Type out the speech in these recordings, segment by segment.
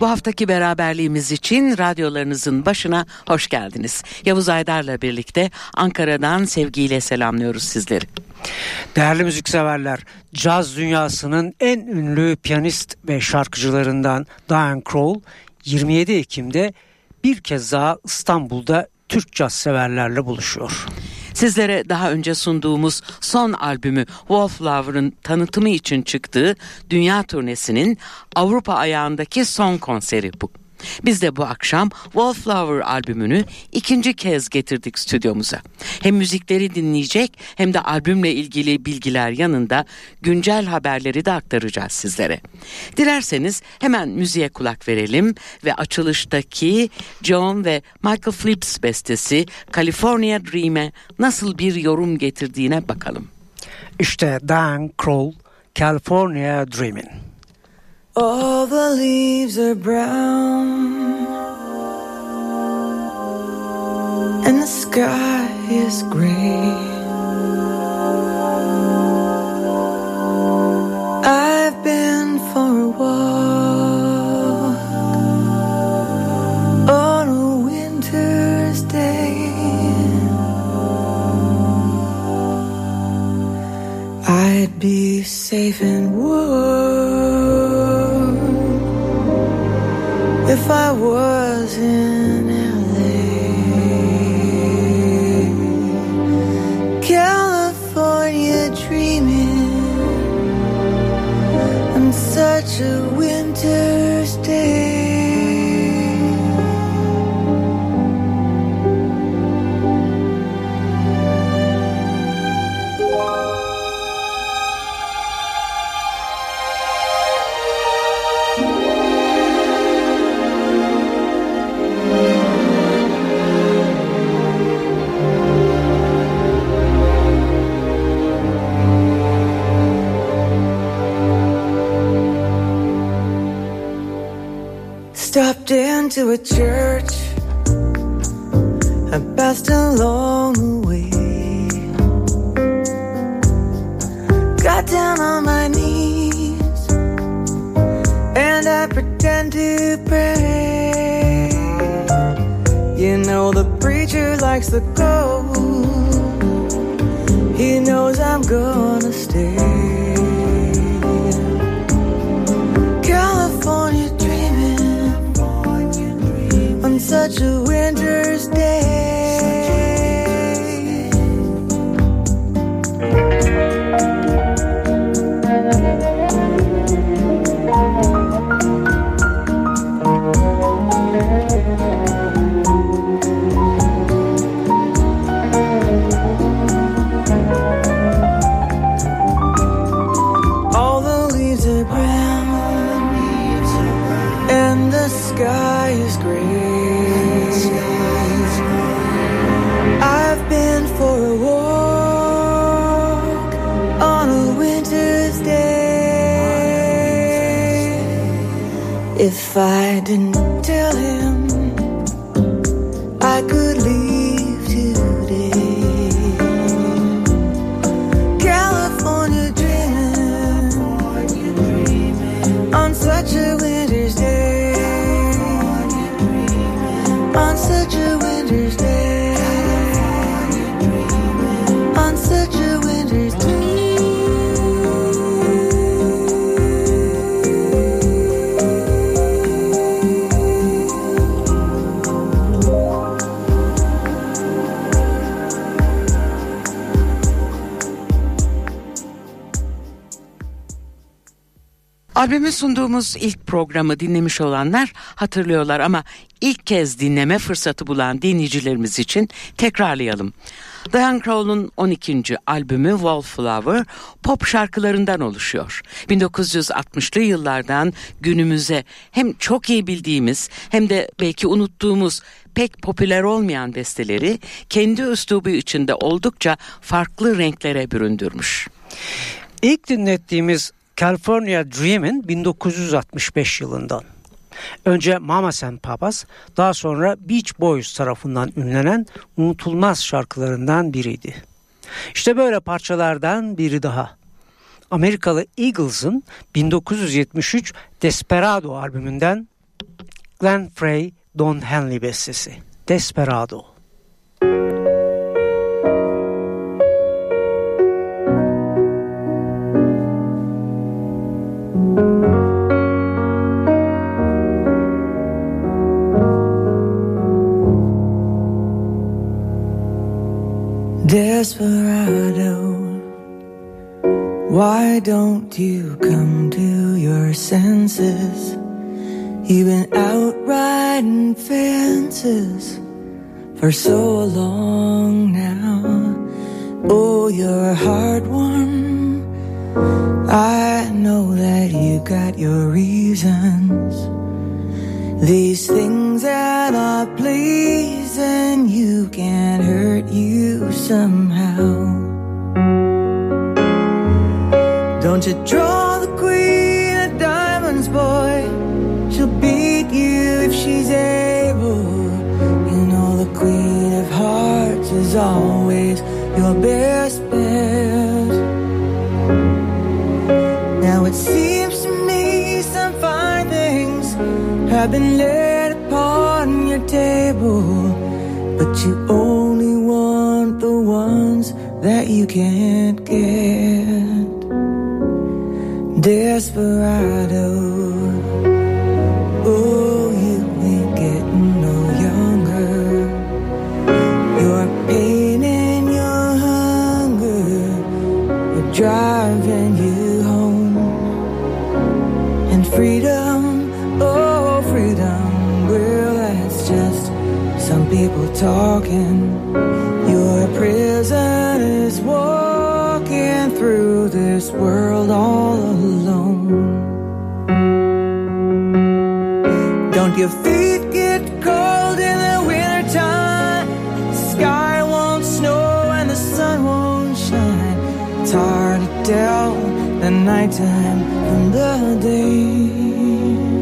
Bu haftaki beraberliğimiz için radyolarınızın başına hoş geldiniz. Yavuz Aydar'la birlikte Ankara'dan sevgiyle selamlıyoruz sizleri. Değerli müzikseverler, caz dünyasının en ünlü piyanist ve şarkıcılarından Diane Kroll 27 Ekim'de bir kez daha İstanbul'da Türk caz severlerle buluşuyor. Sizlere daha önce sunduğumuz son albümü Wallflower'ın tanıtımı için çıktığı dünya turnesinin Avrupa ayağındaki son konseri bu. Biz de bu akşam Wallflower albümünü ikinci kez getirdik stüdyomuza. Hem müzikleri dinleyecek hem de albümle ilgili bilgiler yanında güncel haberleri de aktaracağız sizlere. Dilerseniz hemen müziğe kulak verelim ve açılıştaki John ve Michael Phillips bestesi California Dream'e nasıl bir yorum getirdiğine bakalım. İşte Dan Kroll, California Dreaming. All the leaves are brown and the sky is gray. If I didn't Albümü sunduğumuz ilk programı dinlemiş olanlar hatırlıyorlar ama ilk kez dinleme fırsatı bulan dinleyicilerimiz için tekrarlayalım. Diane Crowell'un 12. albümü Wallflower pop şarkılarından oluşuyor. 1960'lı yıllardan günümüze hem çok iyi bildiğimiz hem de belki unuttuğumuz pek popüler olmayan besteleri kendi üslubu içinde oldukça farklı renklere büründürmüş. İlk dinlettiğimiz California Dream'in 1965 yılından. Önce Mamas and Papas, daha sonra Beach Boys tarafından ünlenen unutulmaz şarkılarından biriydi. İşte böyle parçalardan biri daha. Amerikalı Eagles'ın 1973 Desperado albümünden Glenn Frey, Don Henley bestesi. Desperado. Desperado, why don't you come to your senses? You've been out riding fences for so long now. Oh, you're a hard one. I know that you got your reasons. These things that are pleasing you can't hurt you somehow. Don't you draw the queen of diamonds, boy? She'll beat you if she's able. You know the queen of hearts is always your best bet. Now it seems to me some fine things have been laid upon your table, you can't get. Desperado, oh, you ain't getting no younger. Your pain and your hunger are driving you home. And freedom, oh freedom, well that's just some people talking. Your feet get cold in the wintertime? The sky won't snow and the sun won't shine. It's hard to tell the nighttime from the day.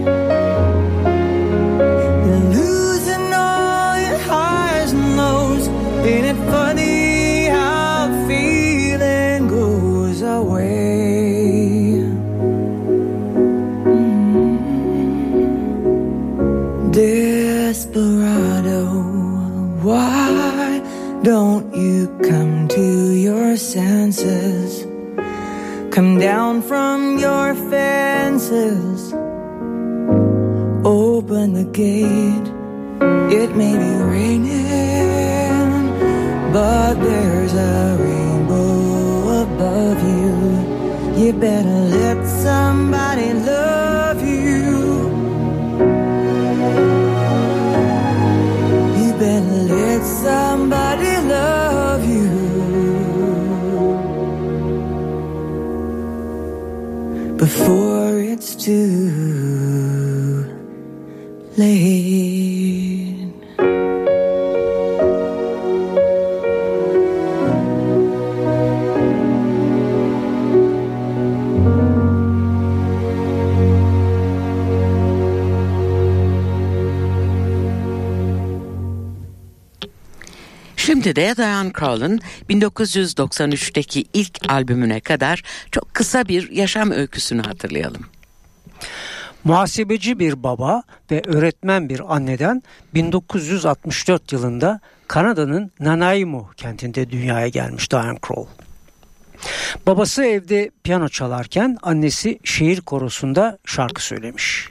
Şimdi de Diane Crowell'ın 1993'teki ilk albümüne kadar çok kısa bir yaşam öyküsünü hatırlayalım. Muhasebeci bir baba ve öğretmen bir anneden 1964 yılında Kanada'nın Nanaimo kentinde dünyaya gelmiş Diane Kroll. Babası evde piyano çalarken annesi şehir korosunda şarkı söylemiş.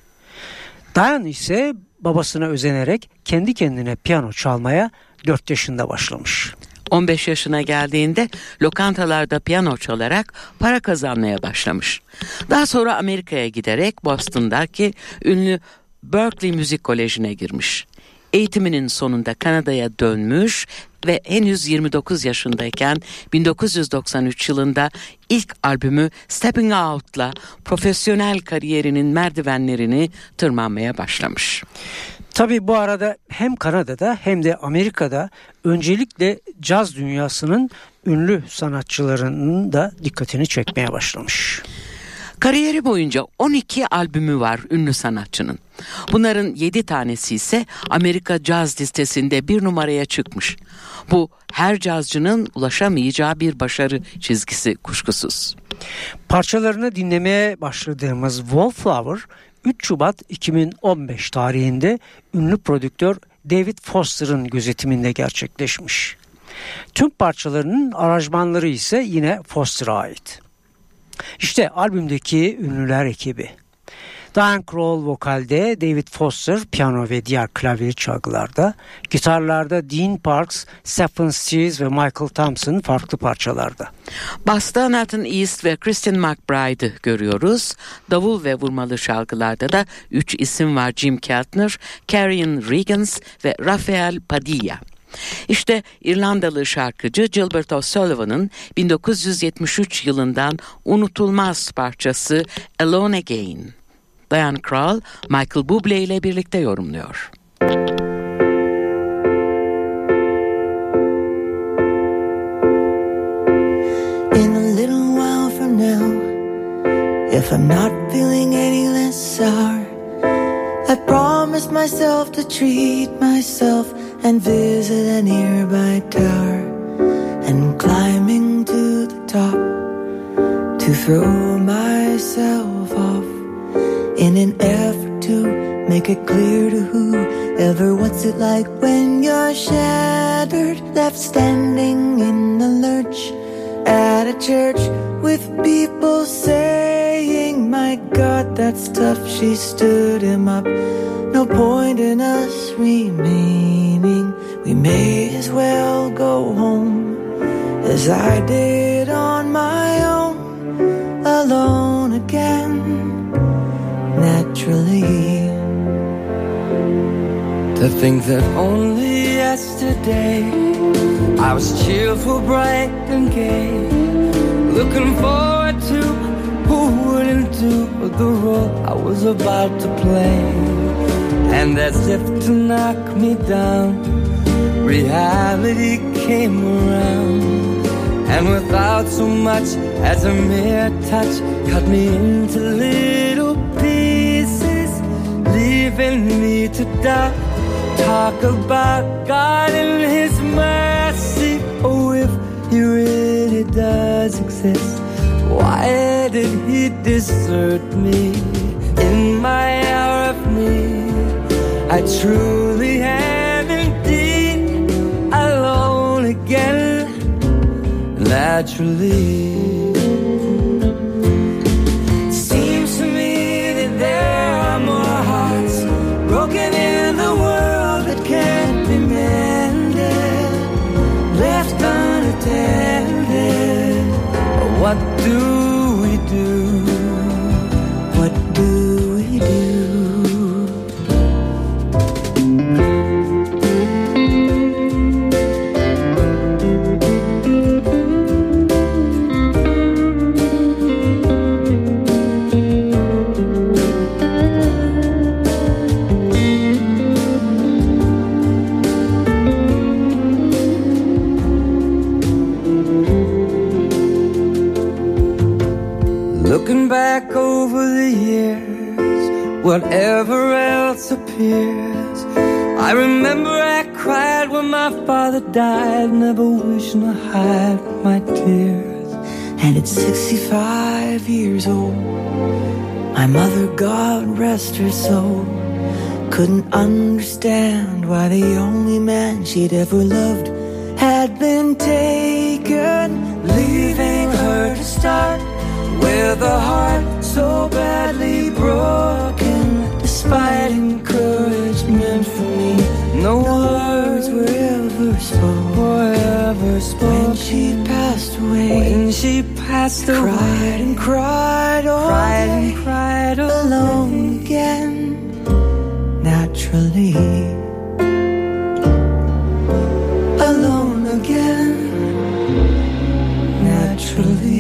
Diane ise babasına özenerek kendi kendine piyano çalmaya 4 yaşında başlamış. 15 yaşına geldiğinde lokantalarda piyano çalarak para kazanmaya başlamış. Daha sonra Amerika'ya giderek Boston'daki ünlü Berkeley Müzik Koleji'ne girmiş. Eğitiminin sonunda Kanada'ya dönmüş ve henüz 29 yaşındayken 1993 yılında ilk albümü Stepping Out'la profesyonel kariyerinin merdivenlerini tırmanmaya başlamış. Tabi bu arada hem Kanada'da hem de Amerika'da öncelikle caz dünyasının ünlü sanatçılarının da dikkatini çekmeye başlamış. Kariyeri boyunca 12 albümü var ünlü sanatçının. Bunların 7 tanesi ise Amerika caz listesinde bir numaraya çıkmış. Bu her cazcının ulaşamayacağı bir başarı çizgisi kuşkusuz. Parçalarını dinlemeye başladığımız Wallflower 3 Şubat 2015 tarihinde ünlü prodüktör David Foster'ın gözetiminde gerçekleşmiş. Tüm parçalarının aranjmanları ise yine Foster'a ait. İşte albümdeki ünlüler ekibi. Diane Kroll vokalde, David Foster piyano ve diğer klavye çalgılarda, gitarlarda Dean Parks, Stephen Stills ve Michael Thompson farklı parçalarda. Basta Nathan East ve Kristen McBride'ı görüyoruz. Davul ve vurmalı şarkılarda da üç isim var Jim Keltner, Carrion Regans ve Rafael Padilla. İşte İrlandalı şarkıcı Gilbert O'Sullivan'ın 1973 yılından unutulmaz parçası Alone Again. Diane Krall, Michael Bublé ile birlikte yorumluyor. In a little while from now, if I'm not feeling any less sour, I promised myself to treat myself and visit a nearby tower and climbing to the top to throw myself off in an effort to make it clear to whoever what's it like when you're shattered, left standing in the lurch at a church with people saying, My God, that's tough. She stood him up. No point in us remaining. We may as well go home as I did naturally. To think that only yesterday I was cheerful, bright and gay, looking forward to who wouldn't do the role I was about to play. And as if to knock me down, reality came around. And without so much as a mere touch, cut me into pieces, leaving me to die. Talk about God and His mercy. Oh, if He really does exist, why did He desert me in my hour of need? I truly am indeed alone again, naturally. Mother, God rest her soul, couldn't understand why the only man she'd ever loved had been taken, leaving her to start with a heart so badly broken. Despite encouragement from me, No words were ever spoken. When she passed away, when she passed away. cried and cried all cried day, and cried alone again, naturally. Alone again, naturally.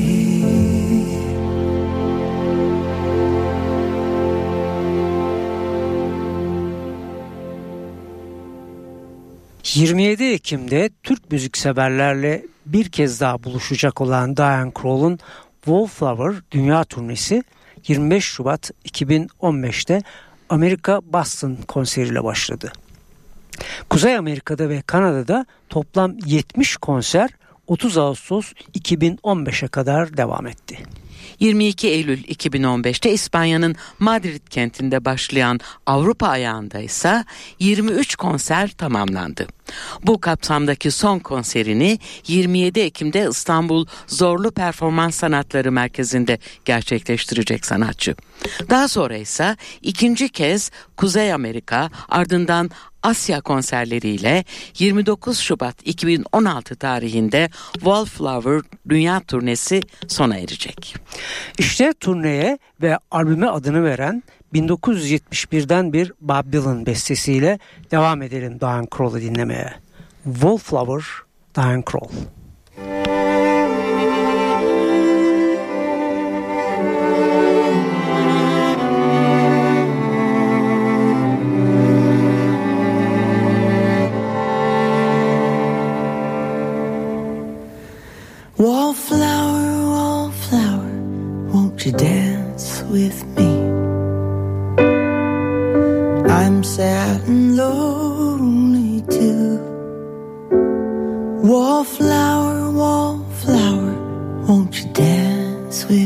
27 Ekim'de Türk müzikseverlerle bir kez daha buluşacak olan Diane Kroll'un Wallflower dünya turnesi 25 Şubat 2015'te Amerika Boston konseriyle başladı. Kuzey Amerika'da ve Kanada'da toplam 70 konser 30 Ağustos 2015'e kadar devam etti. 22 Eylül 2015'te İspanya'nın Madrid kentinde başlayan Avrupa ayağında ise 23 konser tamamlandı. Bu kapsamdaki son konserini 27 Ekim'de İstanbul Zorlu Performans Sanatları Merkezi'nde gerçekleştirecek sanatçı. Daha sonra ise ikinci kez Kuzey Amerika ardından Asya konserleriyle 29 Şubat 2016 tarihinde Wallflower Dünya Turnesi sona erecek. İşte turneye ve albüme adını veren 1971'den bir Bob Dylan bestesiyle devam edelim Diane Kroll'u dinlemeye. Wallflower, Diane Kroll. Wallflower, wallflower, won't you dance with me? Sad and lonely too. Wallflower, wallflower, won't you dance with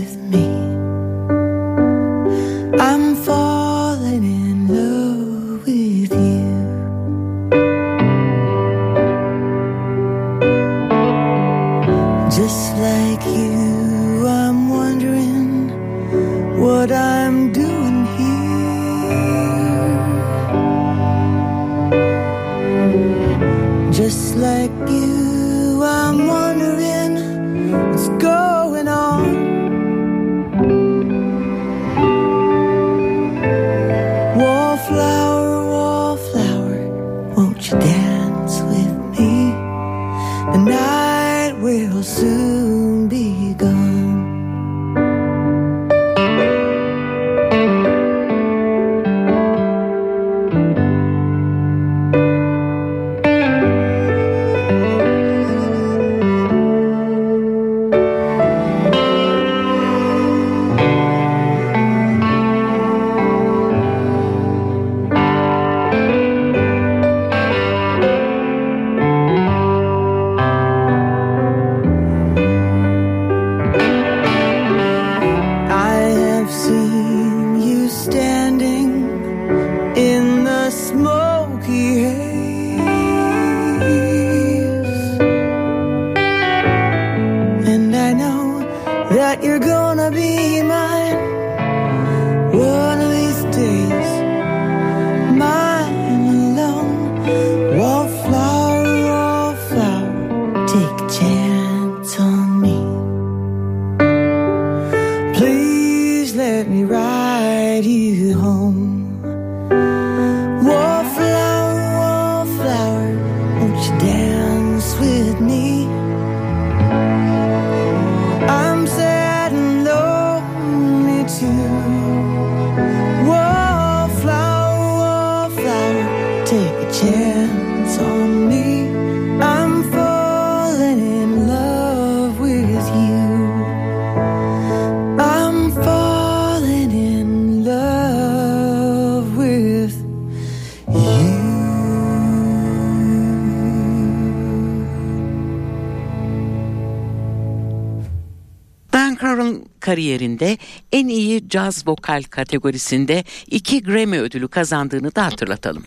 caz vokal kategorisinde iki Grammy ödülü kazandığını da hatırlatalım.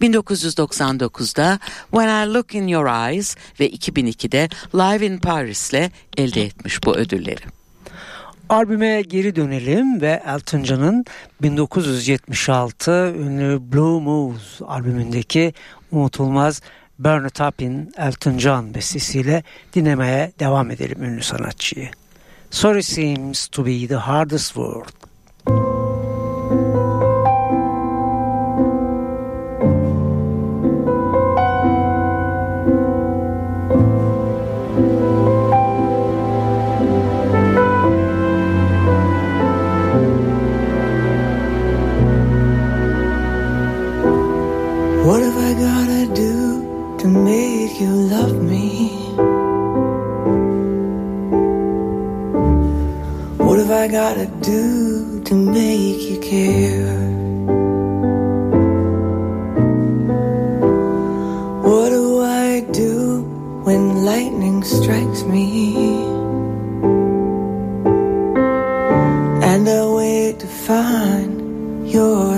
1999'da When I Look in Your Eyes ve 2002'de Live in Paris'le elde etmiş bu ödülleri. Albüme geri dönelim ve Elton John'ın 1976 ünlü Blue Moves albümündeki unutulmaz Burn It Up'in Elton John bestesiyle dinlemeye devam edelim ünlü sanatçıyı. Sorry seems to be the hardest word. I gotta do to make you care? What do I do when lightning strikes me? And I wait to find you're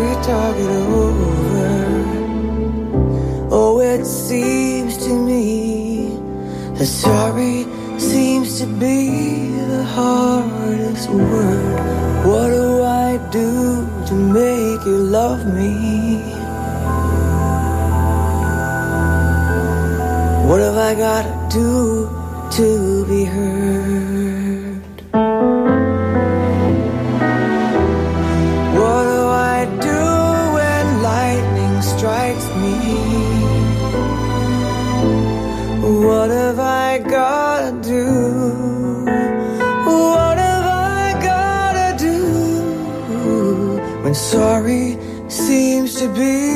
we talk it over? Oh, it seems to me that sorry seems to be the hardest word. What do I do to make you love me? What have I gotta do to be heard? Sorry seems to be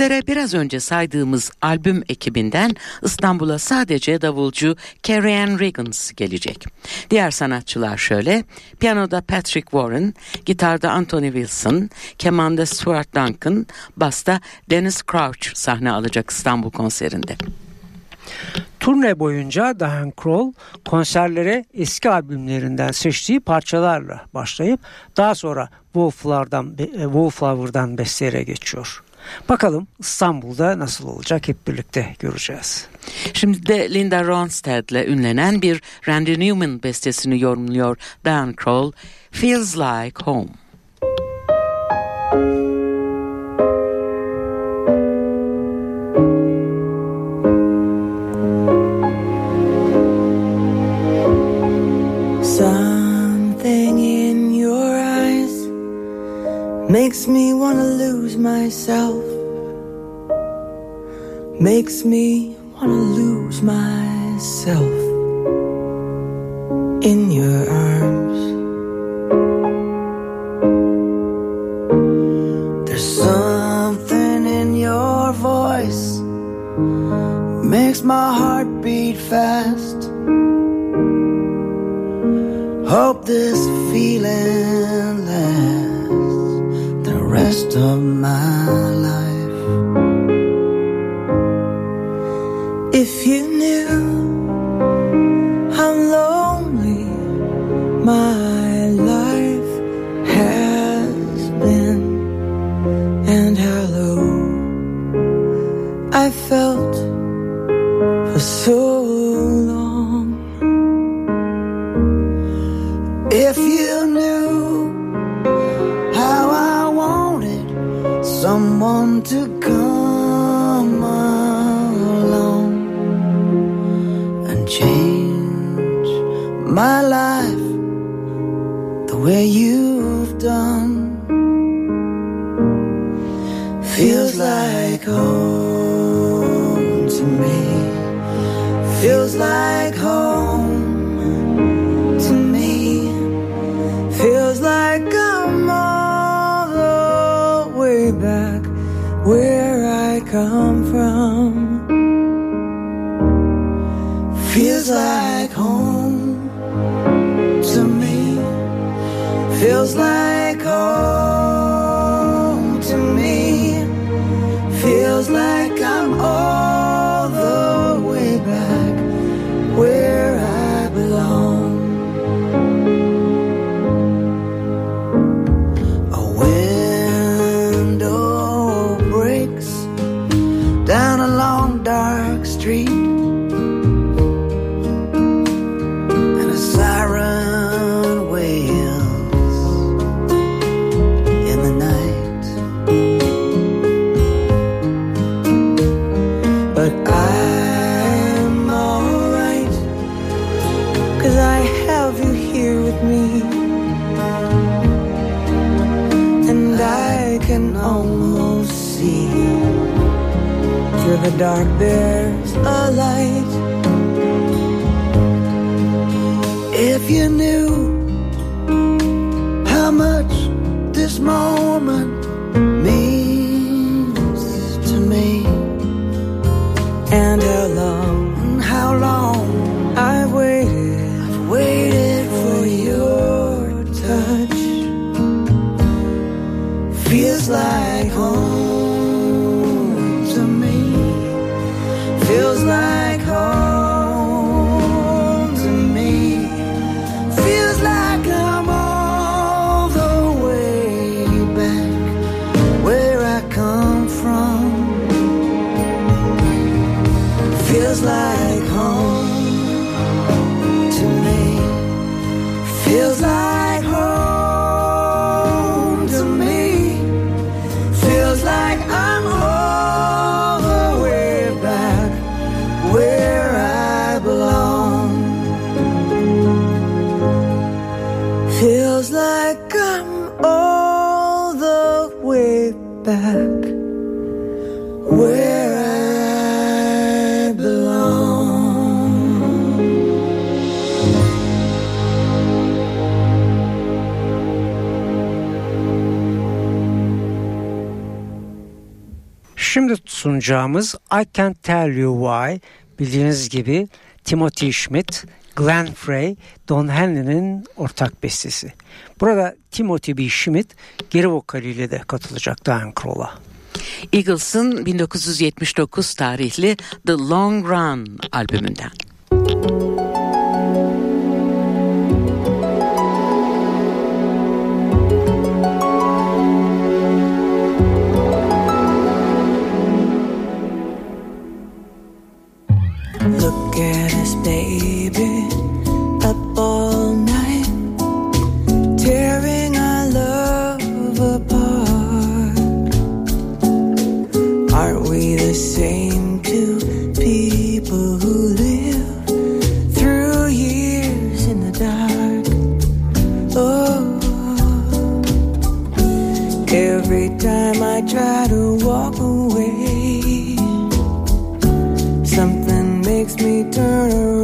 Sizlere biraz önce saydığımız albüm ekibinden İstanbul'a sadece davulcu Carrie Ann Riggins gelecek. Diğer sanatçılar şöyle, piyanoda Patrick Warren, gitarda Anthony Wilson, kemanda Stuart Duncan, basta Dennis Crouch sahne alacak İstanbul konserinde. Turne boyunca Diane Kroll konserlere eski albümlerinden seçtiği parçalarla başlayıp daha sonra Wallflower'dan, e, Wallflower'dan bestelere geçiyor. Bakalım İstanbul'da nasıl olacak hep birlikte göreceğiz. Şimdi de Linda Ronstadt'le ünlenen bir Randy Newman bestesini yorumluyor Diane Kroll, Feels Like Home. Makes me wanna lose myself. Makes me wanna lose myself in your arms. There's something in your voice. Makes my heart beat fast. Hope this feeling rest of my life. If you knew. back where I belong. Şimdi sunacağımız I Can't Tell You Why bildiğiniz gibi Timothy Schmidt Glenn Frey, Don Henley'nin ortak bestesi. Burada Timothy B. Schmidt geri vokaliyle de katılacak Diane Kroll'a. Eagles'ın 1979 tarihli The Long Run albümünden. Look at his baby try to walk away. Something makes me turn around.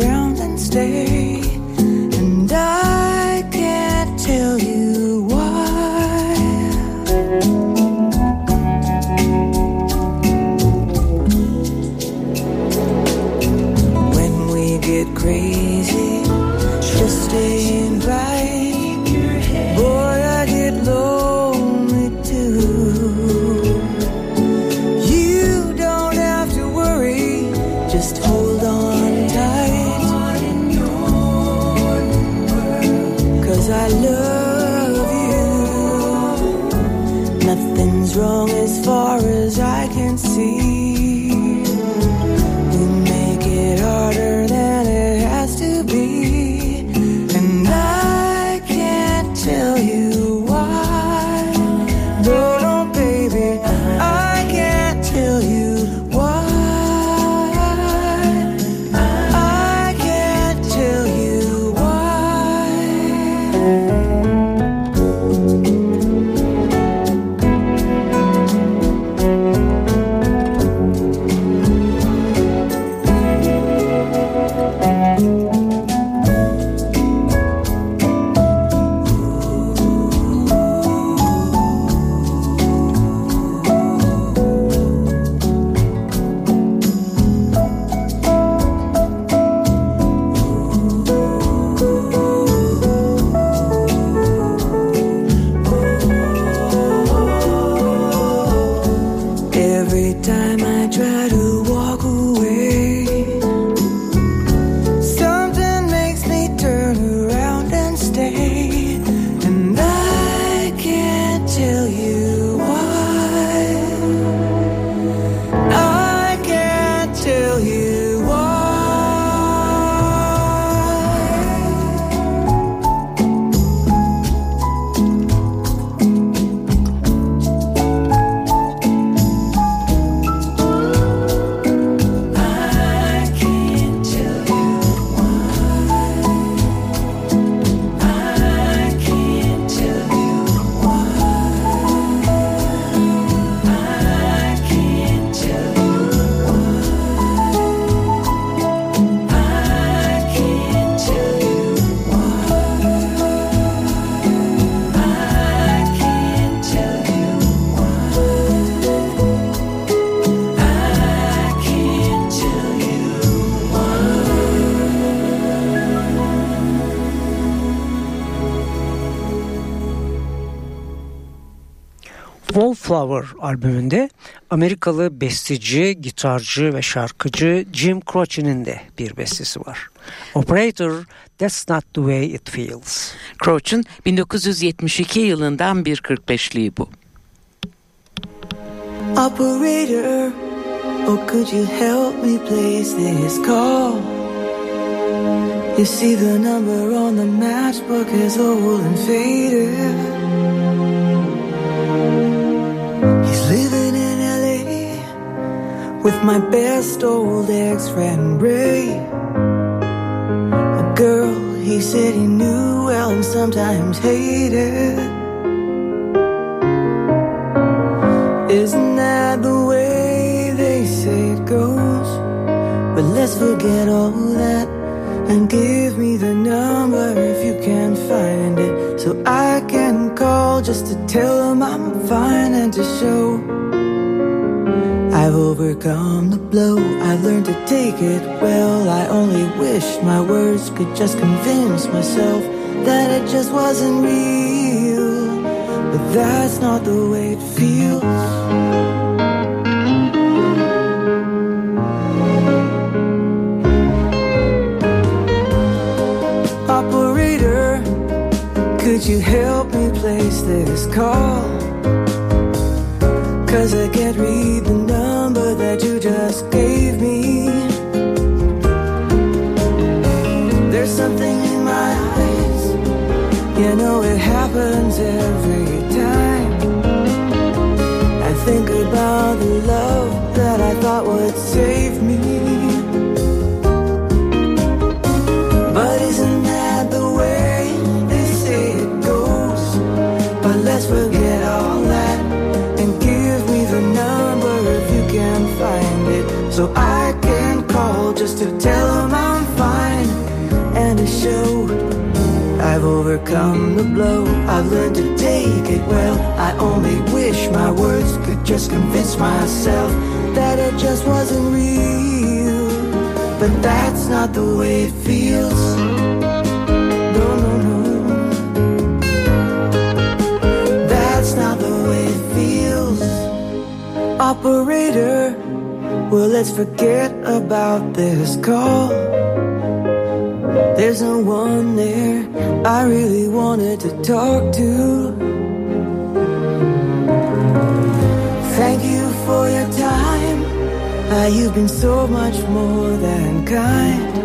Albümünde Amerikalı besteci, gitarcı ve şarkıcı Jim Croce'nin de bir bestesi var. Operator, That's Not The Way It Feels. Croce'un 1972 yılından bir 45'liği bu. Operator, oh could you help me place this call? You see the number on the matchbook is old and faded. With my best old ex-friend Ray. A girl he said he knew well and sometimes hated. Isn't that the way they say it goes? But let's forget all that and give me the number if you can find it so I can call just to tell him I'm fine and to show I've overcome the blow. I've learned to take it well. I only wish my words could just convince myself that it just wasn't real. But that's not the way it feels. Operator, could you help me place this call? Cause I can't read the number that you just gave me. There's something in my eyes, you know it happens every time. I think about the love that I thought would overcome the blow. I've learned to take it well. I only wish my words could just convince myself that it just wasn't real. But that's not the way it feels. No, no, no. That's not the way it feels. Operator, well, let's forget about this call. There's no one there I really wanted to talk to. Thank you for your time. Ah, you've been so much more than kind.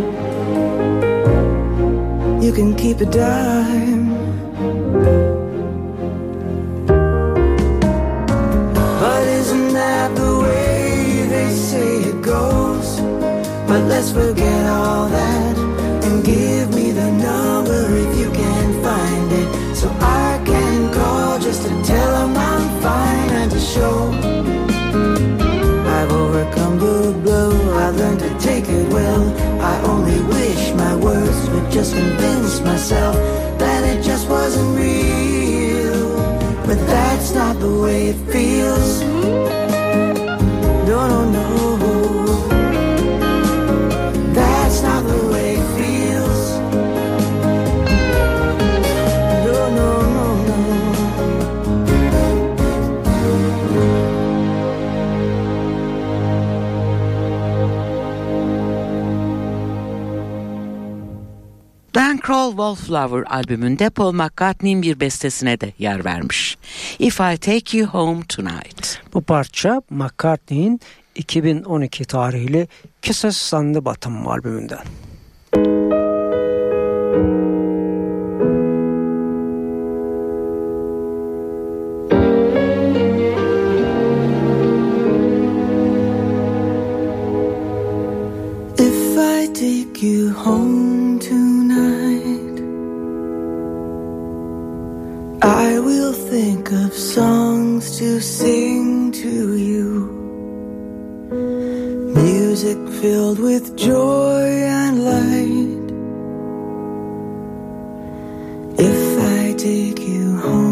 You can keep a dime. But isn't that the way they say it goes? But let's forget all that it feels. Kroll Wallflower albümünde Paul McCartney'in bir bestesine de yer vermiş. If I Take You Home Tonight. Bu parça McCartney'in 2012 tarihli Kisses on the Bottom albümünden. If I take you home think of songs to sing to you. Music filled with joy and light. If I take you home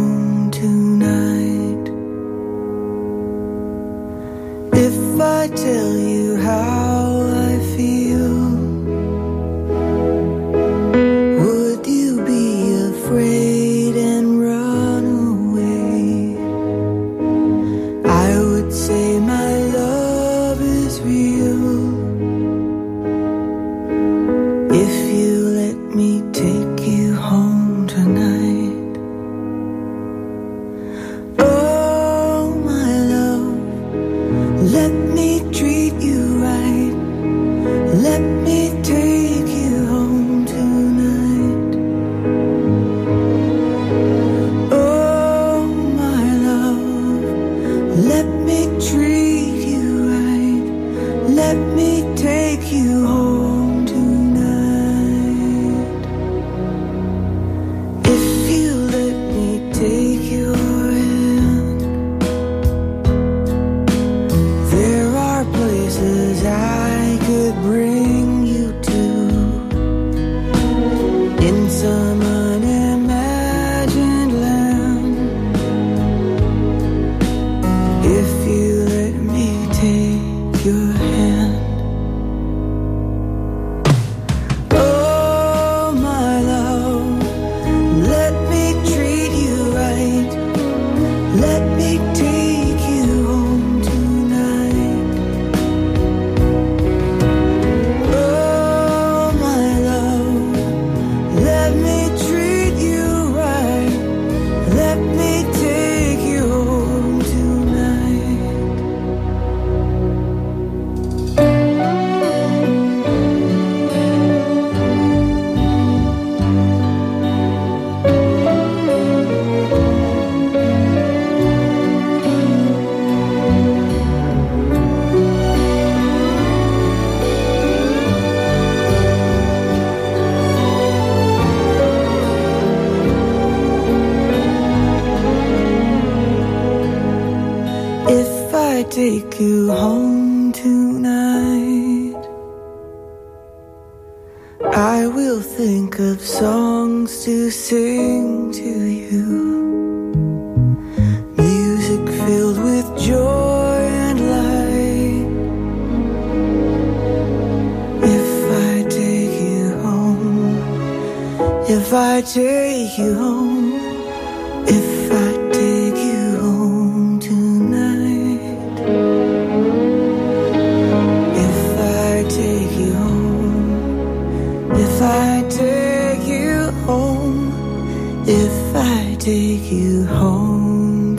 take you home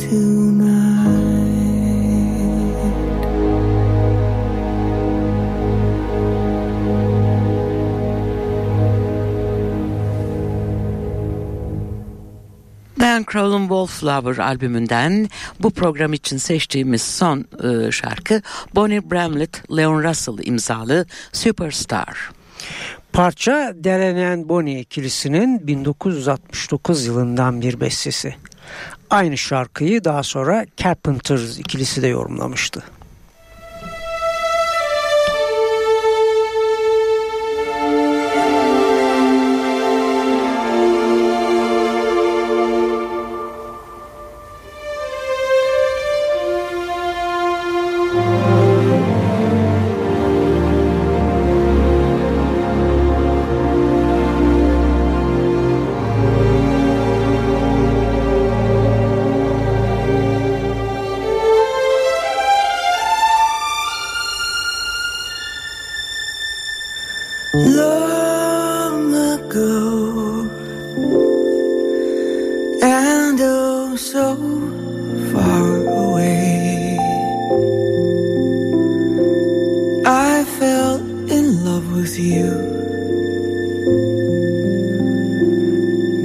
Dan Crowl'un Wallflower albümünden bu program için seçtiğimiz son e, şarkı Bonnie Bramlett, Leon Russell imzalı Superstar. Parça Derenen Boni ikilisinin 1969 yılından bir bestesi. Aynı şarkıyı daha sonra Carpenters ikilisi de yorumlamıştı.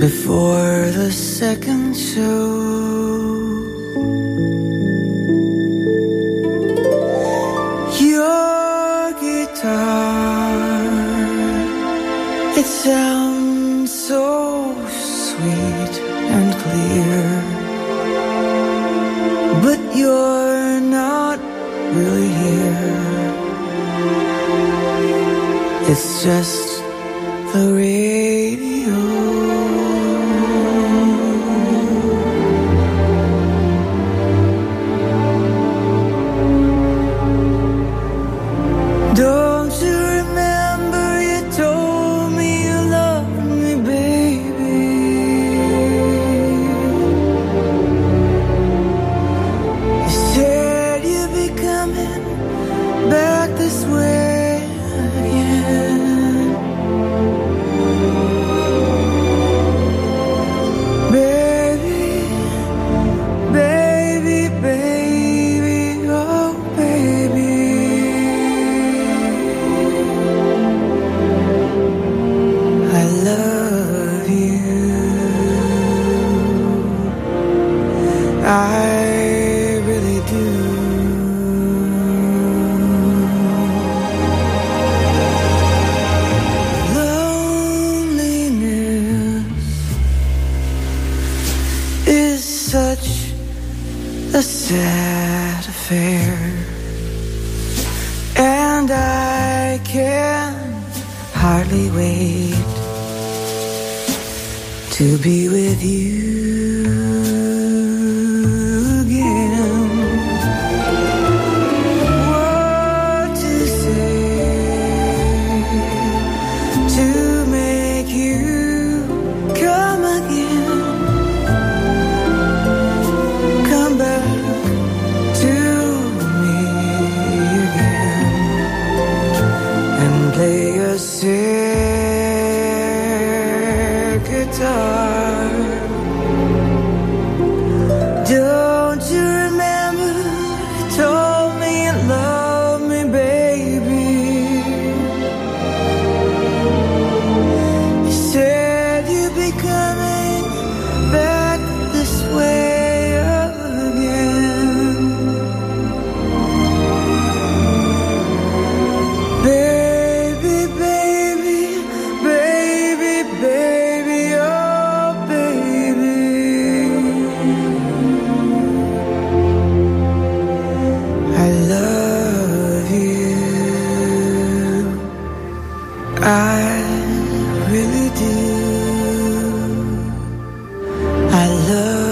before the second show. Your guitar, it sounds so sweet and clear, but you're not really here. It's just fair. And I can hardly wait To be with you. really do. I love.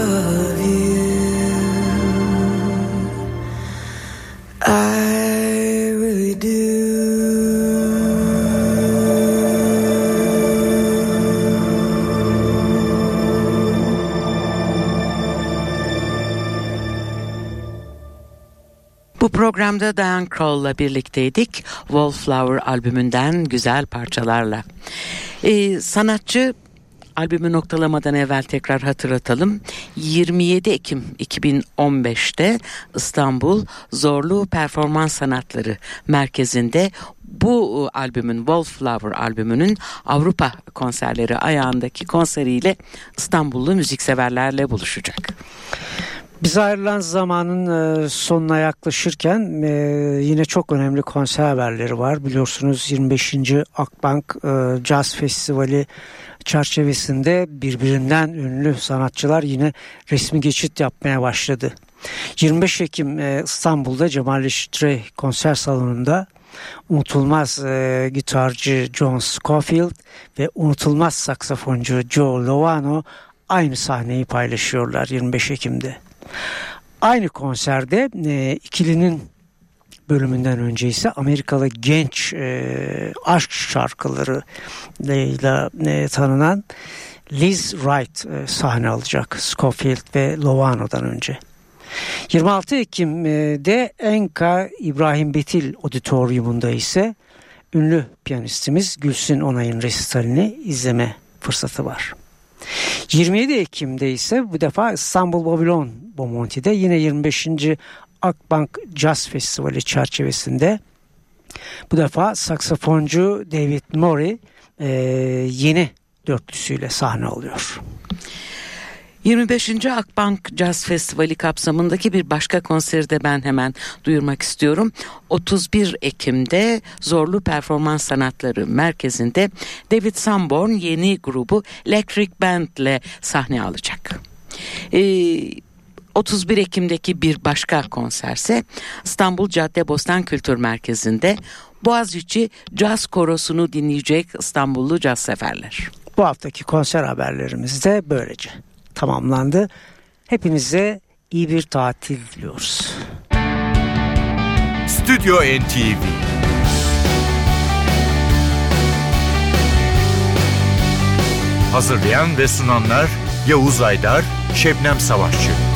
Programda Diane Kroll'la birlikteydik. Wallflower albümünden güzel parçalarla. Ee, sanatçı albümü noktalamadan evvel tekrar hatırlatalım. 27 Ekim 2015'te İstanbul Zorlu Performans Sanatları Merkezi'nde bu e, albümün Wallflower albümünün Avrupa konserleri ayağındaki konseriyle İstanbullu müzikseverlerle buluşacak. Biz ayrılan zamanın e, sonuna yaklaşırken e, yine çok önemli konser haberleri var. Biliyorsunuz 25. Akbank e, Jazz Festivali çerçevesinde birbirinden ünlü sanatçılar yine resmi geçit yapmaya başladı. 25 Ekim İstanbul'da Cemal Reşit konser salonunda unutulmaz e, gitarcı John Scofield ve unutulmaz saksafoncu Joe Lovano aynı sahneyi paylaşıyorlar 25 Ekim'de. Aynı konserde e, ikilinin bölümünden önce ise Amerikalı genç e, aşk şarkılarıyla e, tanınan Liz Wright e, sahne alacak Scofield ve Lovano'dan önce. 26 Ekim'de Enka İbrahim Betil Auditorium'unda ise ünlü piyanistimiz Gülsün Onay'ın resitalini izleme fırsatı var. 27 Ekim'de ise bu defa İstanbul Babylon Bomonti'de yine 25. Akbank Jazz Festivali çerçevesinde bu defa saksafoncu David Murray e, yeni dörtlüsüyle sahne alıyor. 25. Akbank Jazz Festivali kapsamındaki bir başka konseri de ben hemen duyurmak istiyorum. 31 Ekim'de Zorlu Performans Sanatları Merkezi'nde David Sanborn yeni grubu Electric Band ile sahne alacak. Ee, 31 Ekim'deki bir başka konserse İstanbul Caddebostan Kültür Merkezi'nde Boğaziçi Caz Korosu'nu dinleyecek İstanbullu caz severler. Bu haftaki konser haberlerimiz de böylece tamamlandı. Hepinize iyi bir tatil diliyoruz. Stüdyo NTV Hazırlayan ve sunanlar Yavuz Aydar, Şebnem Savaşçı.